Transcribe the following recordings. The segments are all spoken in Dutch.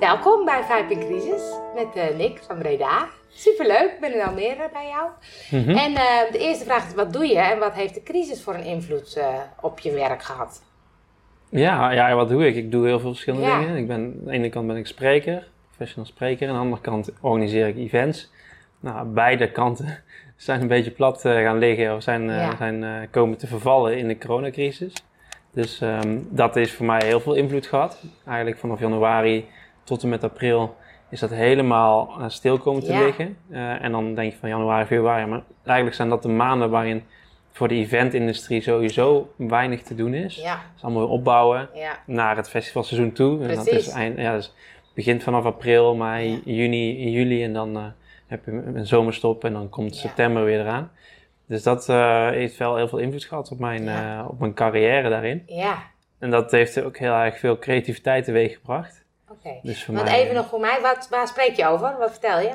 Welkom bij Vijf in Crisis met eh, Nick van Breda. Superleuk, ik ben in Almere bij jou. Mhm. En eh, de eerste vraag is, wat doe je en wat heeft de crisis voor een invloed eh, op je werk gehad? Ja, ja, wat doe ik? Ik doe heel veel verschillende Ja. dingen. Ik ben, aan de ene kant ben ik spreker, professional spreker. Aan de andere kant organiseer ik events. Nou, beide kanten zijn een beetje plat eh, gaan liggen of zijn, eh, Ja. zijn eh, komen te vervallen in de coronacrisis. Dus ehm, dat is voor mij heel veel invloed gehad. Eigenlijk vanaf januari tot en met april is dat helemaal eh, stil komen te Ja. liggen. Eh, en dan denk je van januari, februari. Maar eigenlijk zijn dat de maanden waarin voor de eventindustrie sowieso weinig te doen is. Ja, Dus allemaal weer opbouwen ja, naar het festivalseizoen toe. En dat Precies. is eind, ja, dus begint vanaf april, mei, juni, juli en dan eh, heb je een zomerstop en dan komt september weer eraan. Dus dat heeft wel heel veel invloed gehad op mijn, op mijn carrière daarin. ja. En dat heeft ook heel erg veel creativiteit teweeggebracht. Oké. Dus voor Want mij, even nog voor mij, wat, waar spreek je over? Wat vertel je?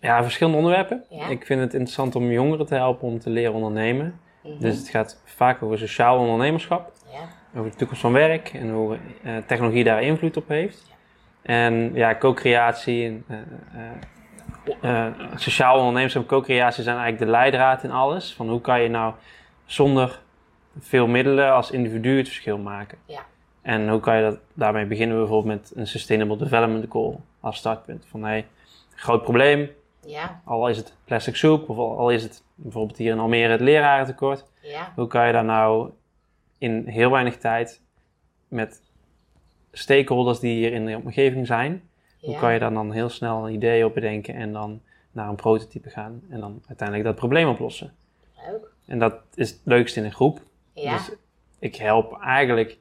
Ja, verschillende onderwerpen. Ja. Ik vind het interessant om jongeren te helpen om te leren ondernemen. Mhm. Dus het gaat vaak over sociaal ondernemerschap. Ja, over de toekomst van werk en hoe eh, technologie daar invloed op heeft. En ja, co-creatie en eh, eh, sociaal ondernemerschap en co-creatie zijn eigenlijk de leidraad in alles. Van hoe kan je nou zonder veel middelen als individu het verschil maken. Ja. En hoe kan je dat, daarmee beginnen bijvoorbeeld met een Sustainable Development Goal als startpunt. Van hey, groot probleem, ja, al is het plastic soep of al al is het bijvoorbeeld hier in Almere het lerarentekort. ja, Hoe kan je daar nou in heel weinig tijd met stakeholders die hier in de omgeving zijn, hoe kan je daar dan heel snel een idee op bedenken en dan naar een prototype gaan en dan uiteindelijk dat probleem oplossen? Leuk. En dat is het leukste in een groep. Ja, Dus ik help eigenlijk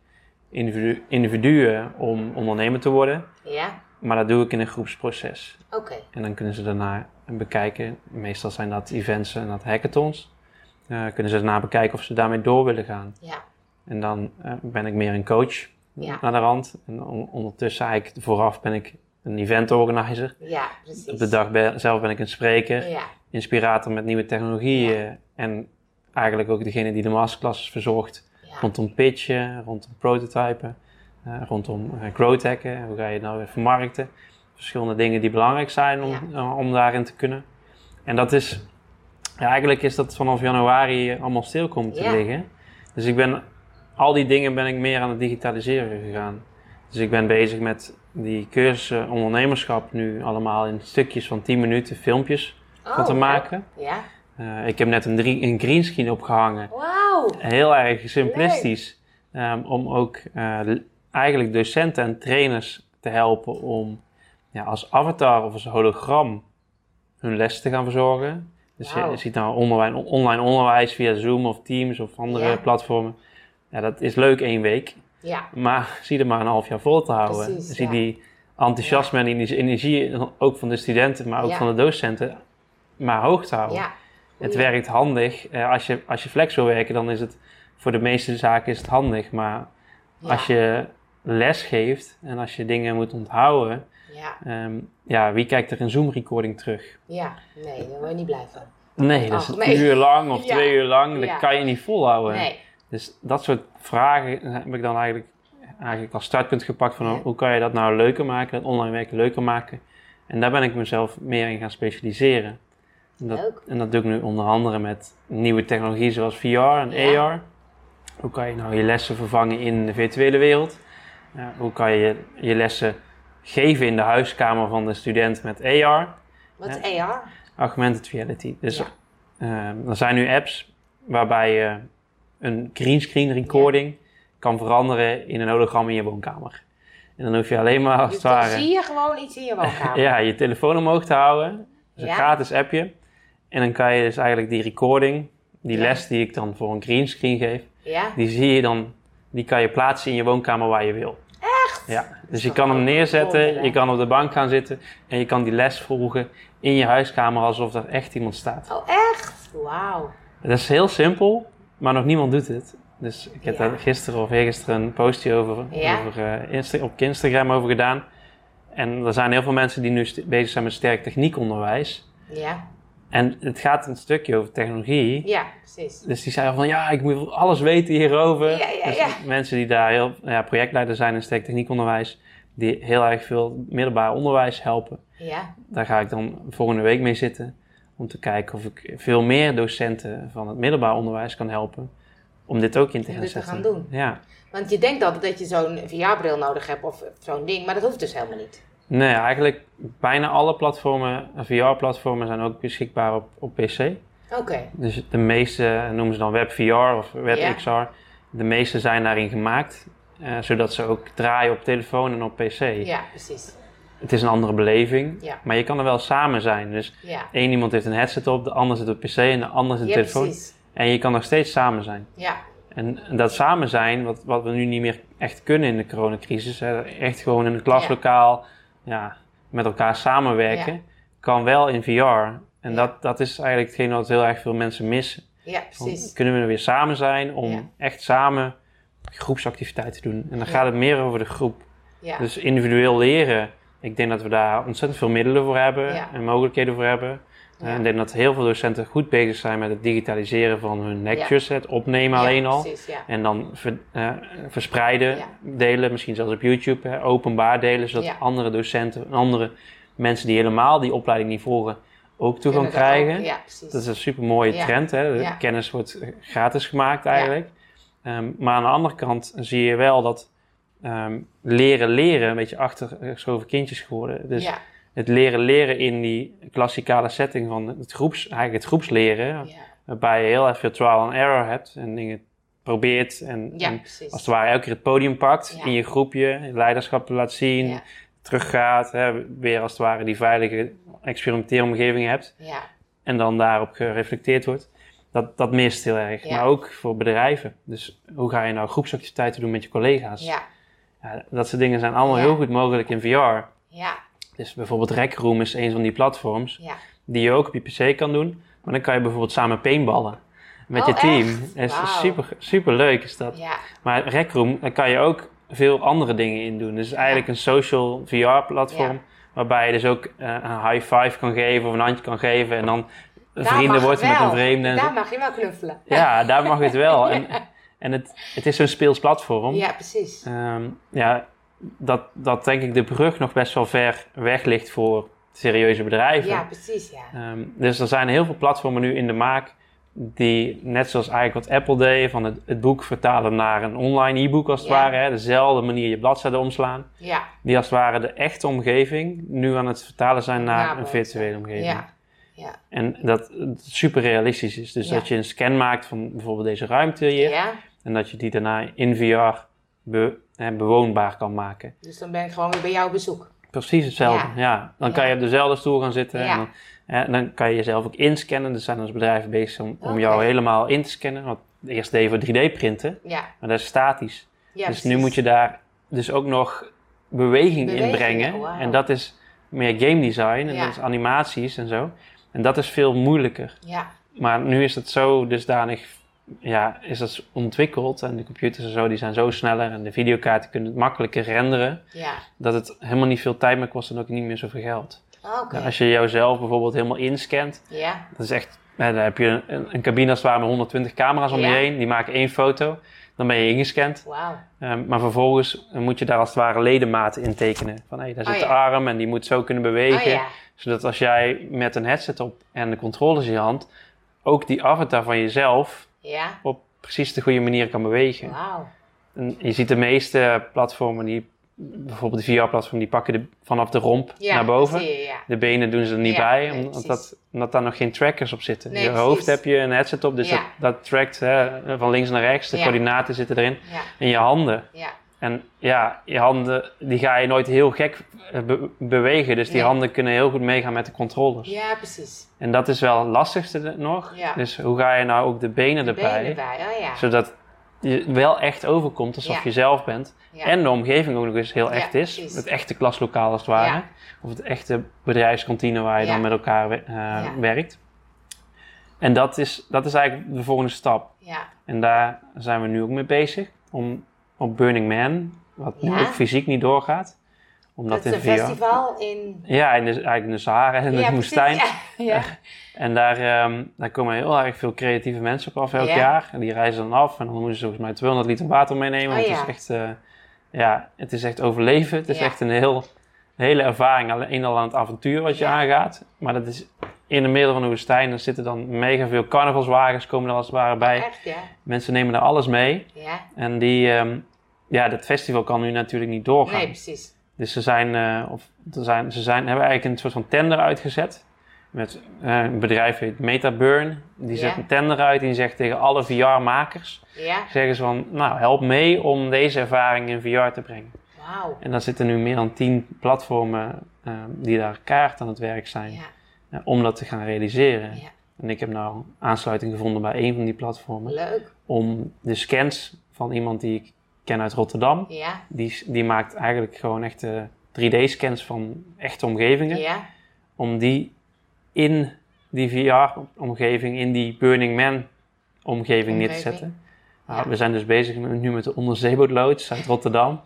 individu- individuen om ondernemer te worden, ja, maar dat doe ik in een groepsproces. oké. En dan kunnen ze daarna bekijken, meestal zijn dat events en dat hackathons, Eh, kunnen ze daarna bekijken of ze daarmee door willen gaan. Ja, En dan eh, ben ik meer een coach Ja. naar de rand. En on- ondertussen eigenlijk vooraf ben ik een event organizer. ja, precies. Op de dag ben- zelf ben ik een spreker, Ja, inspirator met nieuwe technologieën. En eigenlijk ook degene die de masterclasses verzorgt rondom pitchen, rondom prototypen, eh, rondom eh, growth hacken. Hoe ga je het nou weer vermarkten? Verschillende dingen die belangrijk zijn om, Ja. eh, om daarin te kunnen. En dat is, ja, eigenlijk is dat vanaf januari allemaal stil komen te liggen. Dus ik ben, al die dingen ben ik meer aan het digitaliseren gegaan. Dus ik ben bezig met die cursussen ondernemerschap nu allemaal in stukjes van 10 minuten filmpjes van te Oh, maken. Ja, Eh, ik heb net een, drie, een greenscreen opgehangen wauw. heel erg simplistisch. ehm, om ook eh, eigenlijk docenten en trainers te helpen om ja, als avatar of als hologram hun les te gaan verzorgen. Dus je, ziet nou online, online onderwijs via Zoom of Teams of andere Ja. platformen. Ja, dat is leuk één week, Ja, maar zie er maar een half jaar vol te houden. Precies, zie ja. die enthousiasme en die energie, ook van de studenten, maar ook van de docenten, maar hoog te houden. Het Ja. werkt handig. Eh, als, je, als je flex wil werken, dan is het voor de meeste zaken is het handig. Maar Ja. als je les geeft en als je dingen moet onthouden, Ja, ehm, ja, wie kijkt er een Zoom-recording terug? ja, nee, daar word je niet blij van. Nee, dat is Oh, een nee. uur lang of Ja. twee uur lang. Dat kan je niet volhouden. Nee, Dus dat soort vragen heb ik dan eigenlijk, eigenlijk als startpunt gepakt van hoe kan je dat nou leuker maken, dat online werken leuker maken. En daar ben ik mezelf meer in gaan specialiseren. En dat, Leuk. en dat doe ik nu onder andere met nieuwe technologie zoals VR en Ja. AR. Hoe kan je nou je lessen vervangen in de virtuele wereld? Hoe kan je je lessen geven in de huiskamer van de student met AR, wat is AR? augmented reality. Dus Ja. eh, er zijn nu apps waarbij je een greenscreen recording kan veranderen in een hologram in je woonkamer. En dan hoef je alleen maar als het dan ware zie je gewoon iets in je woonkamer. ja, je telefoon omhoog te houden. Dat is een gratis appje. En dan kan je dus eigenlijk die recording, die Ja. les die ik dan voor een greenscreen geef, Ja? die zie je dan, die kan je plaatsen in je woonkamer waar je wil. Echt? Ja, dus je kan hem neerzetten, je kan op de bank gaan zitten en je kan die les volgen in je huiskamer alsof er echt iemand staat. Oh, echt? Wauw. Dat is heel simpel, maar nog niemand doet het. Dus ik heb Ja. daar gisteren of eergisteren een postje over, over eh, Insta- op Instagram over gedaan. En er zijn heel veel mensen die nu bezig zijn met sterk techniekonderwijs. Ja, En het gaat een stukje over technologie. ja, precies. Dus die zeiden van ja, ik moet alles weten hierover. Ja, ja, Dus ja. mensen die daar heel ja, projectleider zijn in sterk techniekonderwijs, die heel erg veel middelbaar onderwijs helpen. Ja, Daar ga ik dan volgende week mee zitten. Om te kijken of ik veel meer docenten van het middelbaar onderwijs kan helpen. Om dit ook in te gaan dit te zetten. gaan doen. Ja. want je denkt altijd dat je zo'n VR-bril nodig hebt of zo'n ding, maar dat hoeft dus helemaal niet. Nee, eigenlijk bijna alle platformen, VR-platformen zijn ook beschikbaar op, op PC. Oké, Dus de meeste noemen ze dan WebVR of Ja. WebXR. De meeste zijn daarin gemaakt. eh, zodat ze ook draaien op telefoon en op PC. ja, precies. Het is een andere beleving. Ja. Maar je kan er wel samen zijn. Dus Ja, één iemand heeft een headset op, de ander zit op PC en de ander zit op ja telefoon. precies. En je kan nog steeds samen zijn. Ja, En dat samen zijn, wat, wat we nu niet meer echt kunnen in de coronacrisis, hè, echt gewoon in een klaslokaal ja. met elkaar samenwerken, Ja. kan wel in VR. En Ja. dat, dat is eigenlijk hetgeen wat heel erg veel mensen missen. ja, precies. kunnen we er weer samen zijn om echt samen groepsactiviteiten te doen. En dan gaat het meer over de groep. Ja, Dus individueel leren, ik denk dat we daar ontzettend veel middelen voor hebben en mogelijkheden voor hebben. Ja. Eh, ik denk dat heel veel docenten goed bezig zijn met het digitaliseren van hun lectures, het opnemen alleen al. Precies. En dan ver- eh, verspreiden, delen, misschien zelfs op YouTube, hè, openbaar delen, zodat andere docenten en andere mensen die helemaal die opleiding niet volgen ook toegang krijgen. ook-. Dat is een super mooie trend. Hè? De kennis wordt gratis gemaakt eigenlijk. Ehm, maar aan de andere kant zie je wel dat ehm, leren leren een beetje achtergeschoven kindjes geworden. Dus het leren leren in die klassikale setting van het groeps, eigenlijk het groepsleren. ja, Waarbij je heel erg veel trial and error hebt en dingen probeert en, ja, en precies. als het ware elke keer het podium pakt Ja. in je groepje, je leiderschap laat zien, teruggaat, hè, weer als het ware die veilige experimenteeromgeving hebt en dan daarop gereflecteerd wordt. Dat, dat mist heel erg. Maar ook voor bedrijven. Dus hoe ga je nou groepsactiviteiten doen met je collega's? ja, Ja, dat soort dingen zijn allemaal heel goed mogelijk in VR. ja, Dus bijvoorbeeld Rec Room is een van die platforms ja. die je ook op je PC kan doen. Maar dan kan je bijvoorbeeld samen paintballen met Oh, je team. echt? Is super, super leuk is dat. Ja, Maar Rec Room, daar kan je ook veel andere dingen in doen. Dus het is eigenlijk een social VR-platform. Waarbij je dus ook eh, een high five kan geven of een handje kan geven. En dan Daar vrienden wordt met een vreemde. Daar mag je wel knuffelen. Ja, daar mag het wel. En, en het, het is zo'n speels platform. Ja, precies. Ehm, ja, dat, dat denk ik de brug nog best wel ver weg ligt voor serieuze bedrijven. Ja, precies, ja. Ehm, dus er zijn heel veel platformen nu in de maak die, net zoals eigenlijk wat Apple deed, van het, het boek vertalen naar een online e-book als het Ja. ware, hè, dezelfde manier je bladzijden omslaan, Ja, die als het ware de echte omgeving nu aan het vertalen zijn naar Ja, een virtuele omgeving. ja, ja. En dat het super realistisch is. Dus dat je een scan maakt van bijvoorbeeld deze ruimte hier. En dat je die daarna in VR be- hè, bewoonbaar kan maken. dus dan ben ik gewoon weer bij jou op bezoek. Precies hetzelfde. Ja. Dan kan je op dezelfde stoel gaan zitten. Ja. En dan, hè, dan kan je jezelf ook inscannen. Er zijn dus bedrijven bezig om, jou helemaal in te scannen. Want eerst je voor 3D printen, Ja, maar dat is statisch. ja dus precies. nu moet je daar dus ook nog beweging Bewegingen, in brengen. wauw. En dat is meer game design en dat is animaties en zo. En dat is veel moeilijker. Ja, Maar nu is het zo dusdanig, ja, is dat ontwikkeld en de computers en zo, die zijn zo sneller en de videokaarten kunnen het makkelijker renderen, ja. dat het helemaal niet veel tijd meer kost en ook niet meer zoveel geld. Oké. Als je jouzelf bijvoorbeeld helemaal inscant, Ja, dat is echt, dan heb je een, een cabine als het ware met 120 camera's om Ja. je heen, die maken één foto, dan ben je ingescand. Ehm, maar vervolgens moet je daar als het ware ledematen in tekenen. Van hé, daar zit Oh, de ja. arm en die moet zo kunnen bewegen Oh zodat als jij met een headset op en de controllers in je hand, ook die avatar van jezelf ja. op precies de goede manier kan bewegen. En je ziet de meeste platformen, die, bijvoorbeeld de VR-platform, die pakken de, vanaf de romp Ja, naar boven. zie je, ja. De benen doen ze er niet bij, nee, omdat, dat, omdat daar nog geen trackers op zitten. Nee, je precies. hoofd heb je een headset op, dus dat, dat trackt hè, van links naar rechts. De coördinaten zitten erin. En je handen. ja. En ja, je handen, die ga je nooit heel gek eh, be- bewegen. Dus die Nee. handen kunnen heel goed meegaan met de controllers. Ja, precies. En dat is wel het lastigste nog. Ja. Dus hoe ga je nou ook de benen De erbij? benen erbij, oh ja. Zodat je wel echt overkomt alsof Ja. je zelf bent. En de omgeving ook nog eens heel echt is. precies. Het echte klaslokaal als het ware. Of het echte bedrijfskantine waar je dan met elkaar eh, werkt. En dat is, dat is eigenlijk de volgende stap. Ja, En daar zijn we nu ook mee bezig. Om op Burning Man, wat Ja. ook fysiek niet doorgaat. Omdat dat is een festival in... Ja, in de, eigenlijk in de Sahara en in ja, de woestijn. Ja, ja. En daar, ehm, daar komen heel erg veel creatieve mensen op af elk Ja. jaar. En die reizen dan af en dan moeten ze volgens mij 200 liter water meenemen. Oh, want het is echt, eh, ja, het is echt overleven. Het is echt een heel, hele ervaring. Alleen al aan het avontuur wat je Ja. aangaat. Maar dat is in het midden van de woestijn. Er zitten dan mega veel carnavalswagens komen er als het ware bij. Echt, ja. Mensen nemen daar alles mee. Ja. En die, ehm, ja, dat festival kan nu natuurlijk niet doorgaan. Nee, precies. Dus ze zijn, eh, of, er zijn, ze zijn, hebben eigenlijk een soort van tender uitgezet. Met, eh, een bedrijf heet Metaburn. Die Ja. zet een tender uit en die zegt tegen alle VR-makers... Ja. zeggen ze van, nou, help mee om deze ervaring in VR te brengen. En dan zitten nu meer dan tien platformen eh, die daar kaart aan het werk zijn. Ja. eh, om dat te gaan realiseren. Ja. En ik heb nou aansluiting gevonden bij een van die platformen. Leuk. Om de scans van iemand die ik ken uit Rotterdam... Ja. Die, die maakt eigenlijk gewoon echte 3D-scans van echte omgevingen. Ja. Om die in die VR-omgeving, in die Burning Man-omgeving neer te zetten. Nou, Ja. We zijn dus bezig met, nu met de onderzeebootloods uit Rotterdam.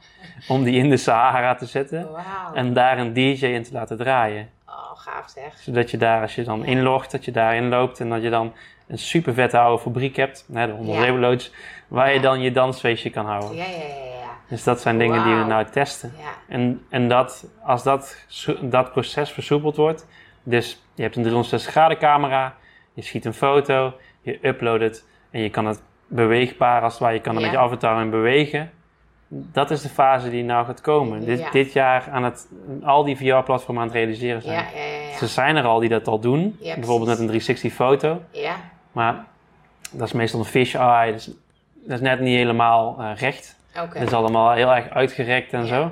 om die in de Sahara te zetten. En daar een DJ in te laten draaien. Oh, gaaf zeg. Zodat je daar, als je dan inlogt, dat je daarin loopt. En dat je dan een super vette oude fabriek hebt. Hè, de onderzeebootloods. Waar je dan je dansfeestje kan houden. Ja, ja, ja, ja. Dus dat zijn dingen die we nou testen. Ja. En, en dat, als dat, dat proces versoepeld wordt, dus je hebt een 360 graden camera, je schiet een foto, je uploadt het en je kan het beweegbaar als ware, je kan er Ja. met je avatar in bewegen. Dat is de fase die nou gaat komen. Dit, Ja. dit jaar aan het, al die VR-platformen aan het realiseren zijn. Ja, ja, ja. Ze zijn er al die dat al doen, bijvoorbeeld met een 360 foto, ja. maar dat is meestal een fish eye, dat is, dat is net niet helemaal eh, recht. Het is allemaal heel erg uitgerekt en zo.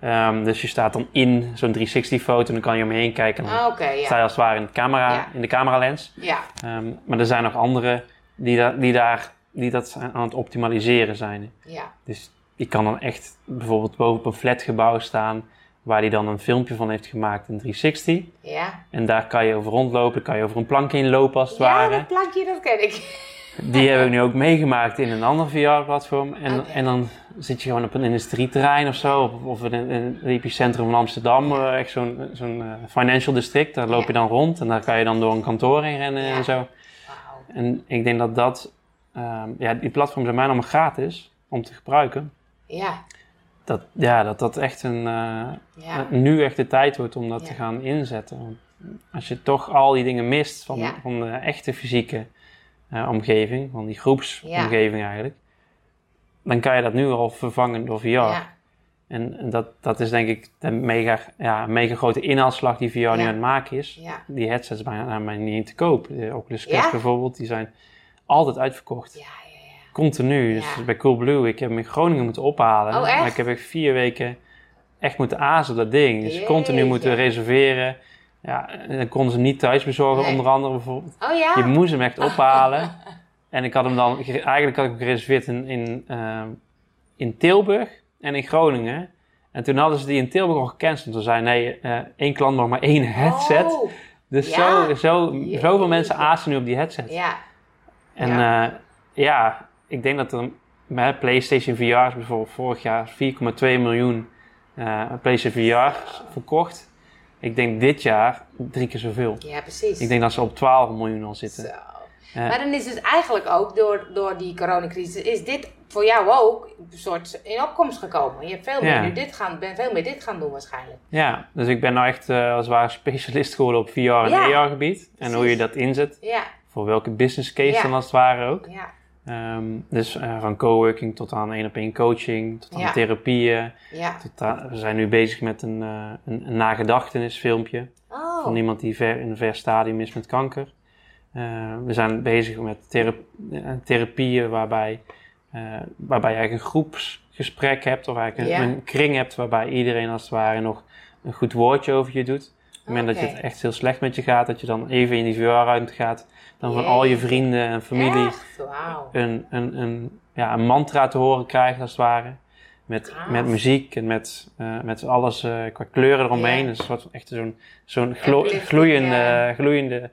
Ehm, dus je staat dan in zo'n 360-foto en dan kan je omheen kijken. En dan Ah, sta je als het ware in, het camera, in de cameralens. Ja. Ehm, maar er zijn nog anderen die, da- die, daar, die dat aan het optimaliseren zijn. Ja. Dus je kan dan echt bijvoorbeeld boven op een flatgebouw staan... waar hij dan een filmpje van heeft gemaakt in 360. Ja. En daar kan je over rondlopen, kan je over een plank heen lopen als het Ja, ware. dat plankje, dat ken ik. Die heb ik nu ook meegemaakt in een ander VR-platform. En, en dan zit je gewoon op een industrieterrein of zo. Of, of in, in het epicentrum van Amsterdam. eh, echt zo'n zo'n eh, financial district. Daar loop je dan rond. En daar kan je dan door een kantoor heen rennen Ja. en zo. Wauw. En ik denk dat dat... ehm, ja, die platforms zijn bijna allemaal gratis om te gebruiken. Ja. Dat, ja, dat dat echt een... eh, Ja. nu echt de tijd wordt om dat Ja. te gaan inzetten. Want als je toch al die dingen mist van, Ja. van de echte fysieke eh, omgeving, van die groepsomgeving eigenlijk, dan kan je dat nu al vervangen door VR. Ja. En, dat, dat is denk ik de mega, ja, mega grote inhaalslag die VR nu aan het maken is. Die headsets bijna mij niet te koop. De Oculus Quest bijvoorbeeld, die zijn altijd uitverkocht. Ja, ja, ja. Continu. Dus bij Coolblue, ik heb hem in Groningen moeten ophalen. Oh, echt? Maar ik heb echt vier weken echt moeten azen op dat ding. Dus continu moeten reserveren. Ja, en dan konden ze niet thuis bezorgen, Nee. onder andere bijvoorbeeld. Oh ja? Je moest hem echt ophalen. en ik had hem dan, eigenlijk had ik hem gereserveerd in, in, eh, in Tilburg en in Groningen. En toen hadden ze die in Tilburg al gecanceld. Toen zei nee, eh, één klant mag maar één headset. Oh, dus ja. zo, zo, zoveel mensen azen nu op die headset. ja. En Ja. ja. ja, ik denk dat er met PlayStation VR is bijvoorbeeld vorig jaar 4,2 miljoen eh PlayStation VR's verkocht. Ik denk dit jaar drie keer zoveel. Ja, precies. Ik denk dat ze op 12 miljoen al zitten. Zo. Eh, Maar dan is dus eigenlijk ook door, door die coronacrisis, is dit voor jou ook een soort in opkomst gekomen. Je hebt veel meer Ja. nu dit gaan, bent veel meer dit gaan doen waarschijnlijk. ja, dus ik ben nou echt eh, als het ware specialist geworden op VR en Ja, AR gebied. En hoe je dat inzet. Ja, Voor welke business case Ja. dan als het ware ook. ja, Ehm, dus eh, van coworking tot aan één op één coaching, tot aan Ja. therapieën. ja. Tot aan- we zijn nu bezig met een, eh een, een nagedachtenisfilmpje. Oh, van iemand die ver, in een ver stadium is met kanker. Eh, we zijn bezig met thera- eh, therapieën waarbij, waarbij je eigenlijk een groepsgesprek hebt of eigenlijk een, Ja. een kring hebt waarbij iedereen als het ware nog een goed woordje over je doet. Op het moment dat je het echt heel slecht met je gaat, dat je dan even in die VR-ruimte gaat, dan van al je vrienden en familie een, een, een, ja, een mantra te horen krijgt als het ware. Met, met muziek en met, eh, met alles eh, qua kleuren eromheen. Ja. Dus een soort van echt zo'n zo'n glo- gloeiende, gloeiende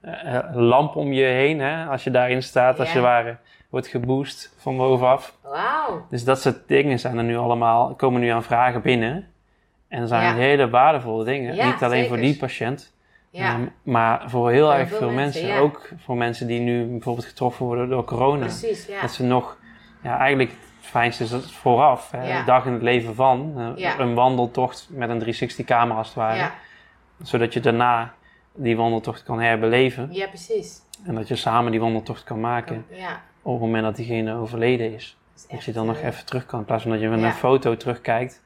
eh, lamp om je heen. Hè? Als je daarin staat, als je ware wordt geboost van bovenaf. Wauw. Dus dat soort dingen zijn er nu allemaal, komen nu aan vragen binnen. En dat zijn hele waardevolle dingen. Niet alleen voor die patiënt, Ja. ehm, maar voor heel Voor erg veel veel mensen, mensen. ja. Ook voor mensen die nu bijvoorbeeld getroffen worden door corona. Precies, ja. Dat ze nog, ja, eigenlijk fijnste is dat vooraf. Hè, Ja. Dag in het leven van. eh. Een wandeltocht met een 360 camera als het ware. Zodat je daarna die wandeltocht kan herbeleven. ja precies. En dat je samen die wandeltocht kan maken Ja, op het moment dat diegene overleden is. dat is Dat echt, je dan nog eh, even terug kan. In plaats van dat je met een foto terugkijkt.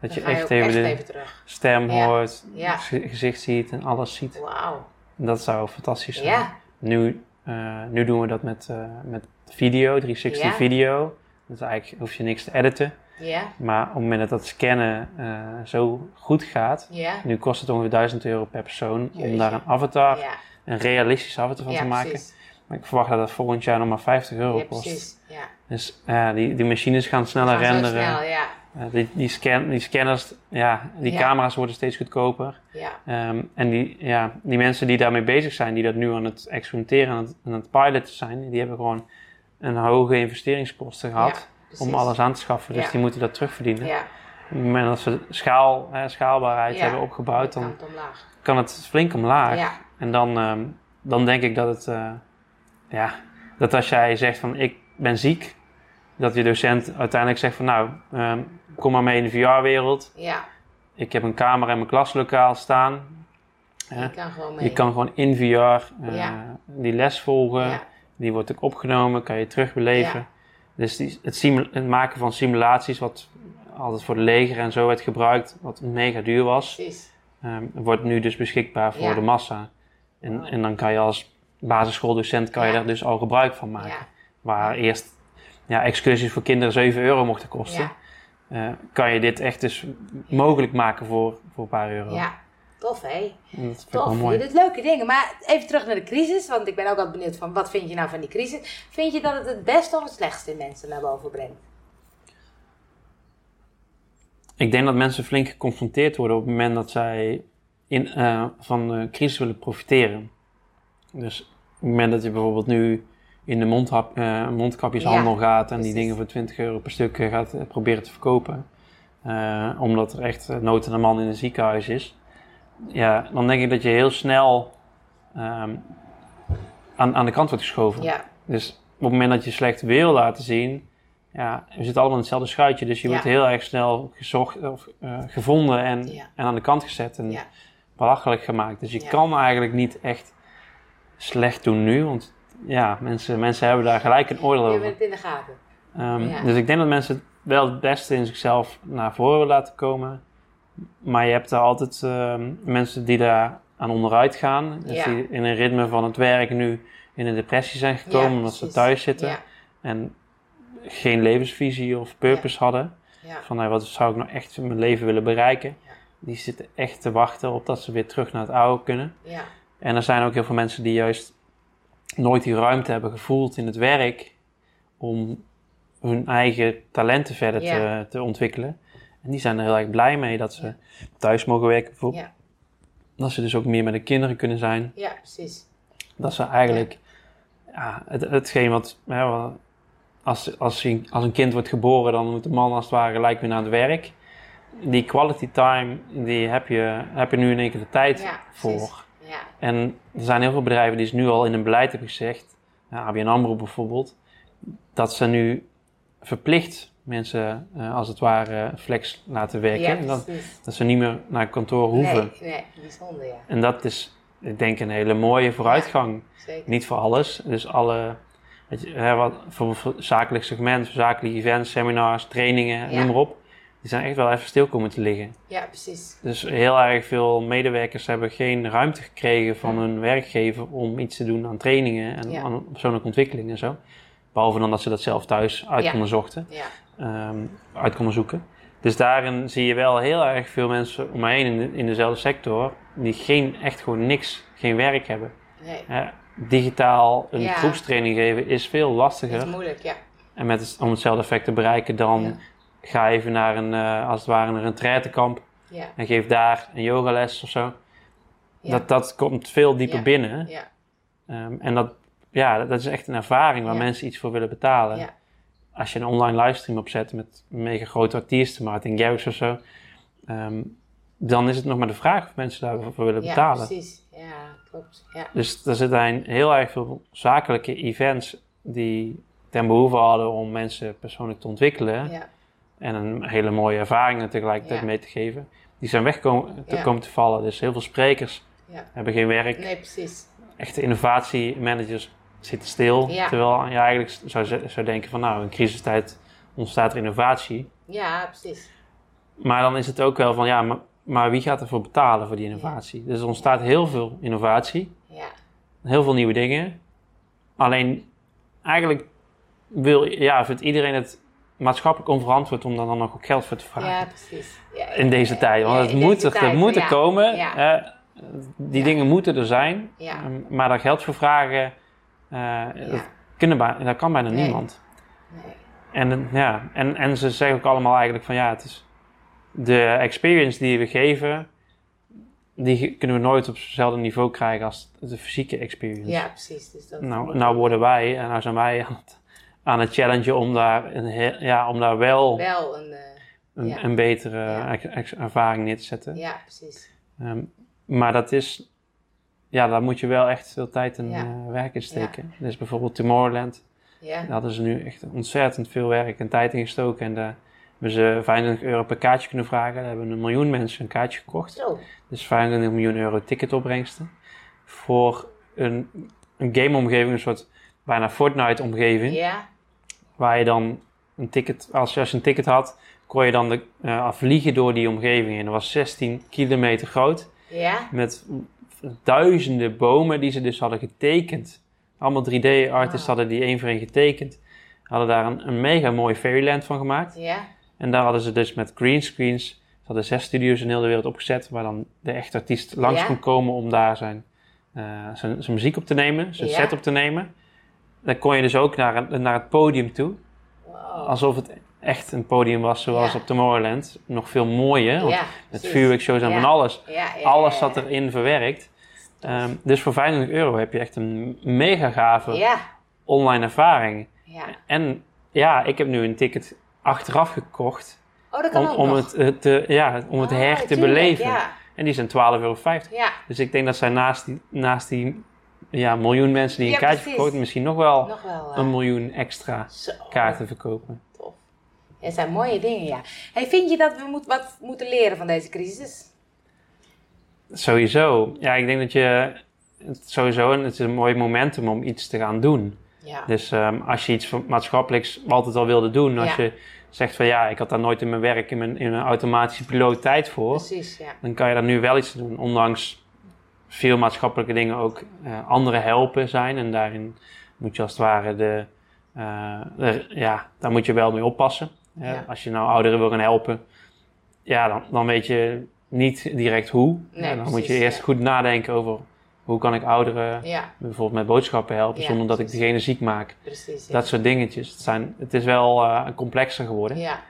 Dat je echt even echt de even stem Ja. hoort, Ja. gezicht ziet en alles ziet. Wauw. Dat zou fantastisch zijn. Ja, Nu, eh, nu doen we dat met, eh, met video, 360 Ja. video. Dus eigenlijk hoef je niks te editen. ja, Maar op het moment dat dat scannen eh, zo goed gaat, nu kost het ongeveer 1000 euro per persoon om daar een avatar, een realistische avatar van te maken. precies. Maar ik verwacht dat dat volgend jaar nog maar 50 euro kost. precies. Dus die, die machines gaan sneller Gaan renderen. snel, ja. Eh, die, die, scan, die scanners, ja, die Ja. camera's worden steeds goedkoper. Ja, Ehm, en die, ja, die mensen die daarmee bezig zijn, die dat nu aan het experimenteren, aan het, aan het piloten zijn, die hebben gewoon een hoge investeringskosten gehad om alles aan te schaffen. Dus die moeten dat terugverdienen. Ja, Op het moment dat ze schaal, hè, schaalbaarheid hebben opgebouwd, dan kan het omlaag. kan het flink omlaag. Ja, En dan, ehm, dan denk ik dat het, eh, ja, dat als jij zegt van ik ben ziek, dat je docent uiteindelijk zegt van nou, ehm, kom maar mee in de VR-wereld. ja. Ik heb een camera in mijn klaslokaal staan. Je kan gewoon mee. Je kan gewoon in VR eh, Ja. die les volgen. Ja, Die wordt ook opgenomen, kan je terugbeleven. Ja. Dus die, het, het maken van simulaties, wat altijd voor de leger en zo werd gebruikt, wat mega duur was, ehm, wordt nu dus beschikbaar voor de massa. En, en dan kan je als basisschooldocent kan je daar dus al gebruik van maken. Waar eerst ja, excursies voor kinderen 7 euro mochten kosten, ja, eh, kan je dit echt dus mogelijk maken voor, voor een paar euro. ja. Tof, hé? Dat Tof, mooi. je doet leuke dingen. Maar even terug naar de crisis, want ik ben ook altijd benieuwd van wat vind je nou van die crisis? Vind je dat het het beste of het slechtste in mensen naar boven brengt? Ik denk dat mensen flink geconfronteerd worden op het moment dat zij in, eh, van de crisis willen profiteren. Dus op het moment dat je bijvoorbeeld nu in de mondhap, eh, mondkapjeshandel gaat en die dingen voor 20 euro per stuk eh, gaat eh, proberen te verkopen, omdat er echt nood aan een man in een ziekenhuis is, ja, dan denk ik dat je heel snel ehm, aan, aan de kant wordt geschoven. Ja, Dus op het moment dat je slecht wil laten zien, ja, we zitten allemaal in hetzelfde schuitje. Dus je Ja. wordt heel erg snel gezocht, of, gevonden en, en aan de kant gezet en belachelijk gemaakt. Dus je kan eigenlijk niet echt slecht doen nu, want ja, mensen, mensen hebben daar gelijk een oordeel je over. bent het in de gaten. Ehm, Ja. Dus ik denk dat mensen wel het beste in zichzelf naar voren willen laten komen. Maar je hebt daar altijd ehm, mensen die daar aan onderuit gaan. Dus Ja. die in een ritme van het werk nu in een depressie zijn gekomen Ja, omdat ze thuis zitten. En geen levensvisie of purpose hadden. Van nou, wat zou ik nou echt in mijn leven willen bereiken. Die zitten echt te wachten op dat ze weer terug naar het oude kunnen. ja, En er zijn ook heel veel mensen die juist nooit die ruimte hebben gevoeld in het werk om hun eigen talenten verder Ja. te, te ontwikkelen. En die zijn er heel erg blij mee dat ze thuis mogen werken bijvoorbeeld. ja, Dat ze dus ook meer met de kinderen kunnen zijn. ja, precies. Dat ze eigenlijk ja. het, hetgeen wat, hè, wat- als, als, een- als een kind wordt geboren, dan moet de man als het ware gelijk weer naar het werk. Die quality time, die heb je, heb je nu in één keer de tijd Ja, voor. Ja, En er zijn heel veel bedrijven die ze nu al in een beleid hebben gezegd, ja, ABN AMRO bijvoorbeeld, dat ze nu verplicht mensen eh, als het ware flex laten werken. ja dat, dat ze niet meer naar kantoor hoeven. Nee, nee, bijzonder, ja. En dat is, ik denk, een hele mooie vooruitgang. Zeker. Niet voor alles. Dus alle, weet je, hè, wat, voor, voor zakelijk segment, voor zakelijke events, seminars, trainingen, Ja. noem maar op. Die zijn echt wel even stil komen te liggen. Ja, precies. Dus heel erg veel medewerkers hebben geen ruimte gekregen van hun werkgever om iets te doen aan trainingen en Ja. aan persoonlijke ontwikkeling en zo. Behalve dan dat ze dat zelf thuis uit Ja. konden zochten, Ja, ehm, uit konden zoeken. Dus daarin zie je wel heel erg veel mensen om me heen in, de- in dezelfde sector die geen, echt gewoon niks, geen werk hebben. nee. Digitaal een groepstraining geven is veel Dat lastiger. is moeilijk, ja. En met om hetzelfde effect te bereiken dan. Ga even naar een, eh, als het ware, een retraitekamp Ja, en geef daar een yogales of zo. ja. Dat, dat komt veel dieper Ja. binnen. ja, Ehm, en dat, ja, dat, dat is echt een ervaring waar Ja. mensen iets voor willen betalen. Ja. Als je een online livestream opzet met mega grote artiesten, Martin Garrix of zo, ehm, dan is het nog maar de vraag of mensen daarvoor willen ja, betalen. precies. Ja, klopt. Ja, Dus er zijn heel erg veel zakelijke events die ten behoeve hadden om mensen persoonlijk te ontwikkelen Ja. En een hele mooie ervaring er tegelijkertijd Ja. mee te geven, die zijn weg komen te, Ja. komen te vallen. Dus heel veel sprekers Ja. hebben geen werk. Nee, precies. Echte innovatiemanagers zitten stil. Terwijl je eigenlijk zou, denken van nou, in crisistijd ontstaat er innovatie. Ja, precies. Maar dan is het ook wel van ja, maar, maar wie gaat ervoor betalen voor die innovatie? Dus er ontstaat heel veel innovatie, Ja. heel veel nieuwe dingen. Alleen eigenlijk wil, ja, vindt iedereen het maatschappelijk onverantwoord om daar dan nog ook geld voor te vragen. Ja, precies. Ja, in deze tijd. Want het moet er, het moet er komen. Die dingen moeten er zijn. Um, maar daar geld voor vragen, eh, dat, kunnen bij- dat kan bijna Nee. niemand. Nee. En, eh, ja, en, en ze zeggen ook allemaal eigenlijk van ja, het is de experience die we geven, die kunnen we nooit op hetzelfde niveau krijgen als de fysieke experience. Ja, precies. Dus dat Nou, nou worden wij, en nou zijn wij aan het, aan het challengen om daar, een ja, om daar wel wel een... eh, een, ja. een betere Ja. ervaring neer te zetten. ja, precies. Ehm, maar dat is, ja, daar moet je wel echt veel tijd en Ja. eh, werk in steken. Dus bijvoorbeeld Tomorrowland, Ja. daar hadden ze nu echt ontzettend veel werk en tijd in gestoken. En daar hebben ze 25 euro per kaartje kunnen vragen. Daar hebben een miljoen mensen een kaartje gekocht. Dus 25 miljoen euro ticketopbrengsten. Voor een, een gameomgeving, een soort bijna Fortnite-omgeving. Ja. Waar je dan een ticket, als je, als je een ticket had, kon je dan de, vliegen door die omgeving. En dat was 16 kilometer groot. Ja. Met duizenden bomen die ze dus hadden getekend. Allemaal 3D-artists Ah. hadden die één voor één getekend. Hadden daar een, een mega mooi fairyland van gemaakt. Ja. En daar hadden ze dus met greenscreens, ze hadden zes studio's in heel de wereld opgezet, waar dan de echte artiest langs Ja. kon komen om daar zijn, eh, zijn, zijn muziek op te nemen, zijn set op te nemen. Dan kon je dus ook naar, een- naar het podium toe, Wow. alsof het echt een podium was zoals Ja. op Tomorrowland. Nog veel mooier, want ja, met vuurwerkshows en van alles. Alles zat erin verwerkt. Ehm, dus voor 25 euro heb je echt een mega gave online ervaring. Ja. En ja, ik heb nu een ticket achteraf gekocht Oh, dat kan om, om, het, eh, te, ja, om het Oh, her te tuurlijk, beleven. En die zijn 12,50 euro. Ja. Dus ik denk dat zij naast die, naast die ja, miljoen mensen die een Ja, kaartje verkopen, misschien nog wel Nog wel. een miljoen extra zo. kaarten verkopen. Tof. Het zijn mooie dingen, ja. Hey, vind je dat we moet, wat moeten leren van deze crisis? Sowieso. Ja, ik denk dat je het sowieso, en het is een mooi momentum om iets te gaan doen. Ja. Dus ehm, als je iets maatschappelijks altijd al wilde doen, als Ja. je zegt van ja, ik had daar nooit in mijn werk, in mijn, in mijn automatische piloot tijd voor, Precies, ja. dan kan je daar nu wel iets doen. Ondanks veel maatschappelijke dingen ook eh, anderen helpen zijn. En daarin moet je als het ware de, eh, de- ja, daar moet je wel mee oppassen. hè. Ja. Als je nou ouderen wil gaan helpen, ja, dan, dan weet je niet direct hoe. Nee, dan moet je eerst ja. goed nadenken over hoe kan ik ouderen Ja, bijvoorbeeld met boodschappen helpen zonder dat ik degene ziek maak. precies. Dat soort dingetjes. Het, zijn, het is wel eh, complexer geworden. ja,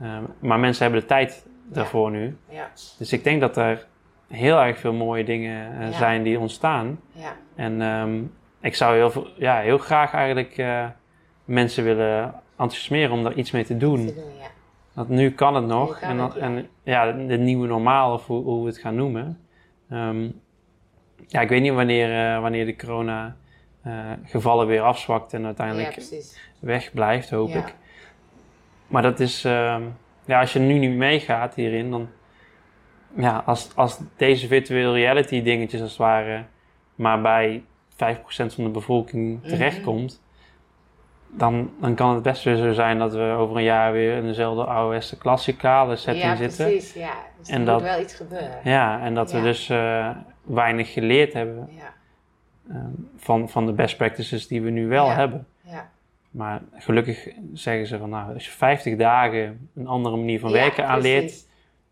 Ehm, maar mensen hebben de tijd daarvoor nu. ja, Dus ik denk dat er heel erg veel mooie dingen eh, Ja. zijn die ontstaan. ja. En ehm, ik zou heel, veel, ja, heel graag eigenlijk eh, mensen willen enthousiasmeren om daar iets mee te doen. Te doen, ja. Want nu kan het nog. Kan en, het, ja. en ja, de nieuwe normaal, of hoe, hoe we het gaan noemen. Ehm, ja, ik weet niet wanneer, eh, wanneer de corona gevallen weer afzwakt en Ja, uiteindelijk precies. weg blijft, hoop Ja. ik. Maar dat is, ehm, ja, als je nu niet meegaat hierin, dan, ja, als, als deze virtual reality dingetjes als het ware maar bij 5% van de bevolking Mhm. terechtkomt, dan, dan kan het best weer zo zijn dat we over een jaar weer in dezelfde oude klassikale setting ja, zitten. precies, ja. Dus En er moet dat- wel iets gebeuren. Ja, en dat we Ja. dus eh, weinig geleerd hebben Ja, ehm, van, van de best practices die we nu wel Ja. hebben. ja. Maar gelukkig zeggen ze van nou, als je 50 dagen een andere manier van Ja, werken aanleert.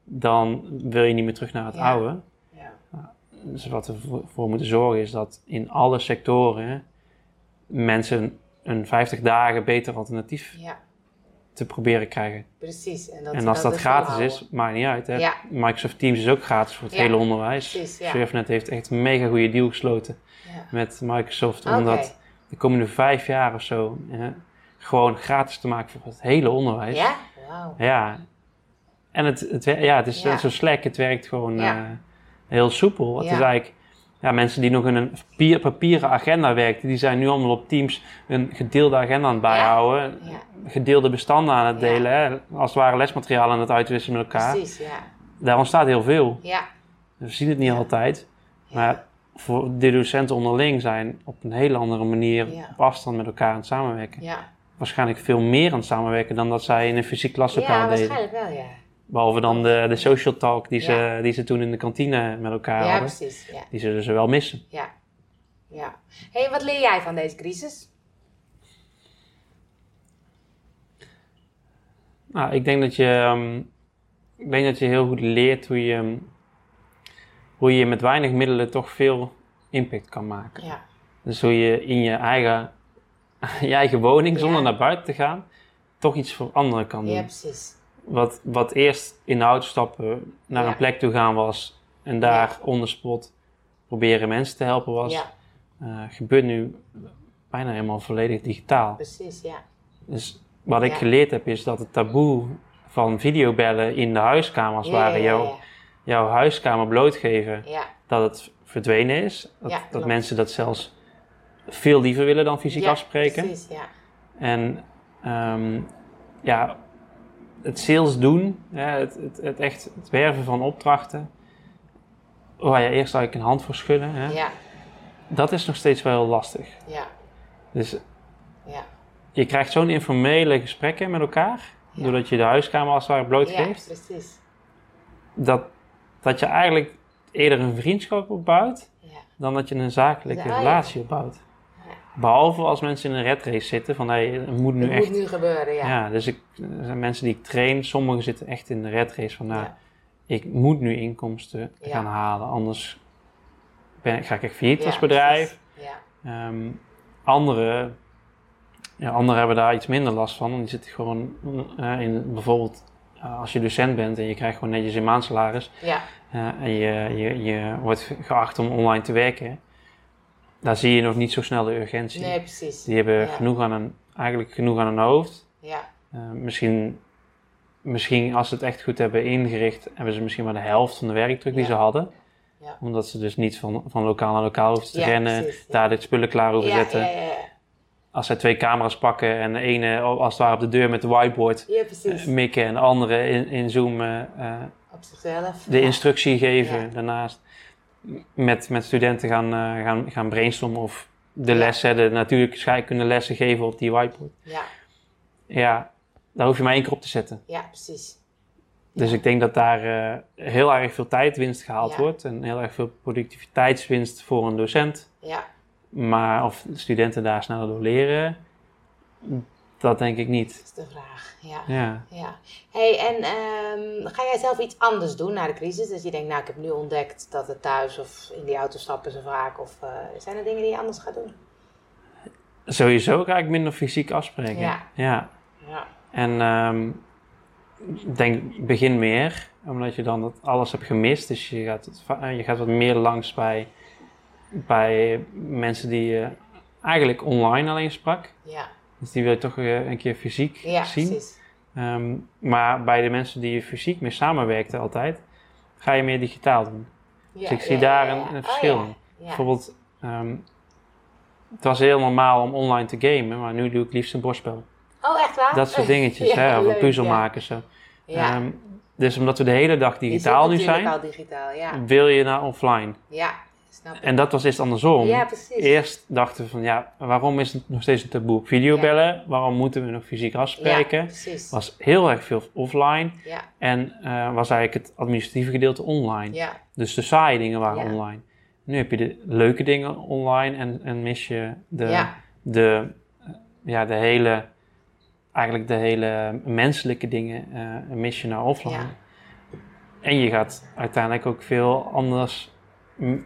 Dan wil je niet meer terug naar het Ja. oude. Ja, Dus wat we voor- moeten zorgen is dat in alle sectoren mensen een 50 dagen beter alternatief ja, te proberen krijgen. precies. En, dat en als dat gratis is, maakt niet uit. Hè? Microsoft Teams is ook gratis voor het hele onderwijs. precies, ja. Surfnet heeft echt een mega goede deal gesloten met Microsoft. Oké. Om dat de komende vijf jaar of zo hè, gewoon gratis te maken voor het hele onderwijs. Ja? Ja. En het, het, ja, het is Ja. zo Slack, het werkt gewoon Ja. eh, heel soepel. Het Ja. is eigenlijk, ja, mensen die nog in een papier, papieren agenda werkten, die zijn nu allemaal op Teams een gedeelde agenda aan het bijhouden. Ja, Gedeelde bestanden aan het Ja. delen. Hè? Als het ware lesmateriaal aan het uitwisselen met elkaar. precies, ja. Daar ontstaat heel veel. Ja, We zien het niet Ja. altijd. ja. Maar voor de docenten onderling zijn op een hele andere manier Ja. op afstand met elkaar aan het samenwerken. ja. Waarschijnlijk veel meer aan het samenwerken dan dat zij in een fysiek klaslokaal ja deden. waarschijnlijk wel, ja. Behalve dan de, de social talk die ze, die ze toen in de kantine met elkaar Ja, hadden. precies, ja. Die zullen ze wel missen. Ja. ja. hey, wat leer jij van deze crisis? Nou, ik denk dat je, ehm, ik denk dat je heel goed leert hoe je, ehm, hoe je met weinig middelen toch veel impact kan maken. Ja, Dus hoe je in je eigen, je eigen woning, zonder Ja. naar buiten te gaan, toch iets voor anderen kan doen. ja precies. Wat, wat eerst in de auto stappen, naar Ja. een plek toe gaan was en daar on the spot proberen mensen te helpen was, Ja, eh, gebeurt nu bijna helemaal volledig digitaal. precies, ja. Dus wat ik Ja. geleerd heb is dat het taboe van videobellen in de huiskamer als het ja, ware ja, jouw, ja, jouw huiskamer blootgeven, ja. dat het verdwenen is. Dat, Ja, dat mensen dat zelfs veel liever willen dan fysiek Ja, afspreken. Precies, ja. En ehm, ja, het sales doen, hè, het, het, het echt het werven van opdrachten, waar je eerst eigenlijk een hand voor schudden, hè, Ja, dat is nog steeds wel heel lastig. ja, Dus ja. je krijgt zo'n informele gesprekken met elkaar, Ja. doordat je de huiskamer als het ware Ja, blootgeeft, precies. dat, dat je eigenlijk eerder een vriendschap opbouwt, Ja, dan dat je een zakelijke Ja, ja. relatie opbouwt. Behalve als mensen in een red race zitten, van hey, het moet nu het echt moet nu gebeuren, ja. Ja, dus ik, er zijn mensen die ik train, sommigen zitten echt in de red race van, nou, Ja. ik moet nu inkomsten Ja. gaan halen, anders ben, ga ik echt failliet als bedrijf. Ja, Ehm anderen, ja, anderen hebben daar iets minder last van, want die zitten gewoon eh, in, bijvoorbeeld eh, als je docent bent en je krijgt gewoon netjes een maandsalaris ja, eh, en je, je, je wordt geacht om online te werken, daar zie je nog niet zo snel de urgentie. nee, precies. Die hebben Ja. genoeg aan een, eigenlijk genoeg aan hun hoofd. Ja, Uh, misschien, misschien als ze het echt goed hebben ingericht, hebben ze misschien maar de helft van de werkdruk die ze hadden. Ja. Omdat ze dus niet van, van lokaal naar lokaal hoeven te rennen, precies, daar de spullen klaar hoeven ja, zetten. ja, ja, ja. Als zij twee camera's pakken en de ene als het ware op de deur met de whiteboard Ja, eh, mikken en de andere in, in Zoom eh, eh, Op zichzelf. de instructie geven daarnaast. Met, met studenten gaan, eh, gaan, gaan brainstormen of de Ja. lessen, de natuurlijke scheikunde geven op die whiteboard. Ja, Ja, daar hoef je maar één keer op te zetten. ja, precies. Dus ik denk dat daar eh, heel erg veel tijdwinst gehaald Ja. wordt en heel erg veel productiviteitswinst voor een docent. Ja, Maar of de studenten daar sneller door leren, dat denk ik niet. dat is de vraag. Ja. Ja. Ja. Hey, en ehm, ga jij zelf iets anders doen na de crisis? Dus je denkt, nou, ik heb nu ontdekt dat het thuis of in die auto stappen zo vaak. Of eh, zijn er dingen die je anders gaat doen? Sowieso ga ik minder fysiek afspreken. Ja. ja. Ja. En ik denk begin meer, omdat je dan dat alles hebt gemist. Dus je gaat, va- je gaat wat meer langs bij, bij mensen die je eigenlijk online alleen sprak. Ja, Dus die wil je toch een keer fysiek ja zien. precies. Ehm, maar bij de mensen die je fysiek mee samenwerkte altijd, ga je meer digitaal doen. Ja, Dus ik zie ja, daar een- Oh, verschil in. Bijvoorbeeld, ehm, het was heel normaal om online te gamen, maar nu doe ik liefst een bordspel. Oh, echt waar? Dat soort dingetjes, Ja, hè, of een puzzel maken zo. Ja. Ehm, dus omdat we de hele dag digitaal nu zijn, al digitaal, ja. wil je naar offline. Ja, snap. En dat was eerst andersom. Ja, precies. Eerst dachten we van, ja, waarom is het nog steeds een taboe op videobellen? Waarom moeten we nog fysiek Ja, afspreken? precies. was heel erg veel offline. Ja, En eh, was eigenlijk het administratieve gedeelte online. ja, Dus de saaie dingen waren online. Nu heb je de leuke dingen online en, en mis je de, de, eh, ja, de hele, eigenlijk de hele menselijke dingen eh, mis je naar offline. Ja. En je gaat uiteindelijk ook veel anders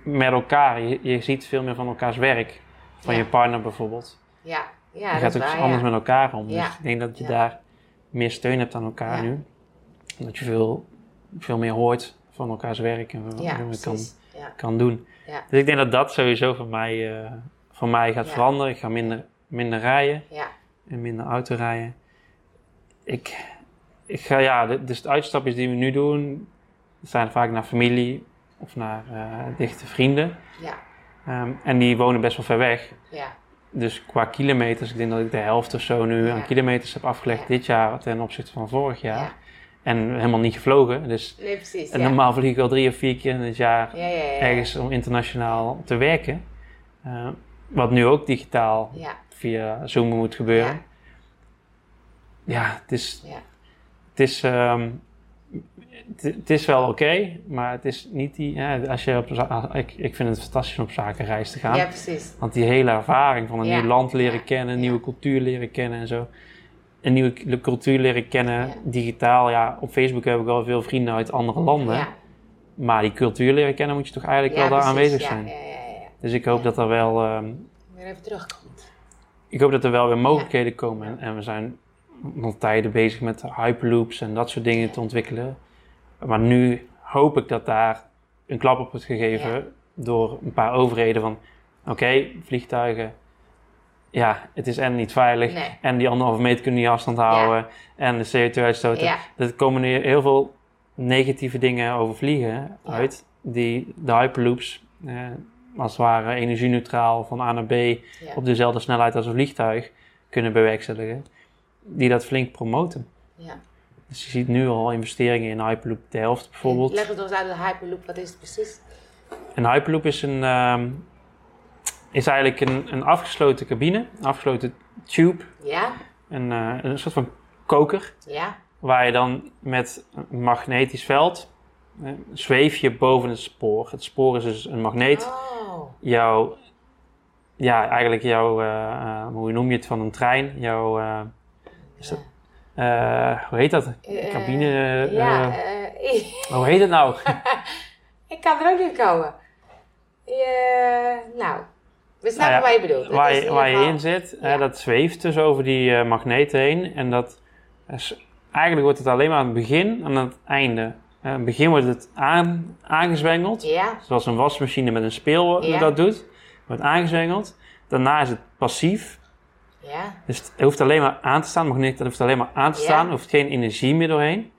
met elkaar. Je, je ziet veel meer van elkaars werk. Van Ja. je partner bijvoorbeeld. ja. Ja, je gaat ook waar, anders ja. met elkaar om. Ja. Dus ik denk dat je daar meer steun hebt aan elkaar nu. Dat je veel, veel meer hoort van elkaars werk en wat je kan, kan doen. Ja. Dus ik denk dat dat sowieso voor mij, eh, voor mij gaat veranderen. Ik ga minder, minder rijden Ja, en minder auto rijden. Ik, ik ga, ja, dus de uitstapjes die we nu doen, zijn vaak naar familie of naar eh, dichte vrienden. ja, Ehm, en die wonen best wel ver weg. Ja. Dus qua kilometers, ik denk dat ik de helft of zo nu Ja. aan kilometers heb afgelegd dit jaar ten opzichte van vorig jaar. Ja. En helemaal niet gevlogen. Dus Nee, precies. en normaal vlieg ik al drie of vier keer in het jaar Ja, ja, ja. ergens om internationaal te werken. Eh, wat nu ook digitaal via Zoom moet gebeuren. Ja. Ja, het is, Ja. het is, ehm, het, is wel oké, maar het is niet die. Ja, als je op, ik, ik vind het fantastisch om op zakenreis te gaan. Ja, precies. Want die hele ervaring van een Ja. nieuw land leren kennen, een nieuwe cultuur leren kennen en zo. Een nieuwe cultuur leren kennen, digitaal. Ja, op Facebook heb ik al veel vrienden uit andere landen. Ja. Maar die cultuur leren kennen moet je toch eigenlijk wel daar aanwezig zijn. Ja, ja, ja. Dus ik hoop dat er wel, ehm, Weer even terugkomt. ik hoop dat er wel weer mogelijkheden komen. En, en we zijn nog tijden bezig met hyperloops en dat soort dingen te ontwikkelen. Maar nu hoop ik dat daar een klap op wordt gegeven Ja. door een paar overheden van oké, vliegtuigen, ja, het is en niet veilig Nee. en die anderhalve meter kunnen niet afstand houden en de CO2-uitstoot. Ja. Er komen nu heel veel negatieve dingen over vliegen uit, die de hyperloops, eh, als het ware energie-neutraal van A naar B op dezelfde snelheid als een vliegtuig kunnen bewerkstelligen, die dat flink promoten. Ja. Dus je ziet nu al investeringen in Hyperloop Delft bijvoorbeeld. Leg het ons uit, de Hyperloop, wat is het precies? Een Hyperloop is, een, ehm, is eigenlijk een, een afgesloten cabine, een afgesloten tube, Ja? een, eh, een soort van koker, Ja? waar je dan met een magnetisch veld eh, zweef je boven het spoor. Het spoor is dus een magneet. Oh. Jouw, ja, eigenlijk jouw, eh, hoe noem je het van een trein? Jouw, is dat, eh, hoe heet dat? Eh, Cabine, ja, eh, eh, Hoe heet het nou? ik kan er ook niet komen. Nou, we snappen Nou ja, wat je bedoelt. Waar je, in waar je zit, ja. dat zweeft dus over die magneten heen. En dat is, eigenlijk wordt het alleen maar aan het begin en aan het einde. Aan het begin wordt het aan, aangezwengeld, Ja, zoals een wasmachine met een speel Ja. dat doet. Wordt aangezwengeld. Daarna is het passief. Ja, Dus het hoeft alleen maar aan te staan. De magneet hoeft alleen maar aan te staan. Er hoeft geen energie meer doorheen.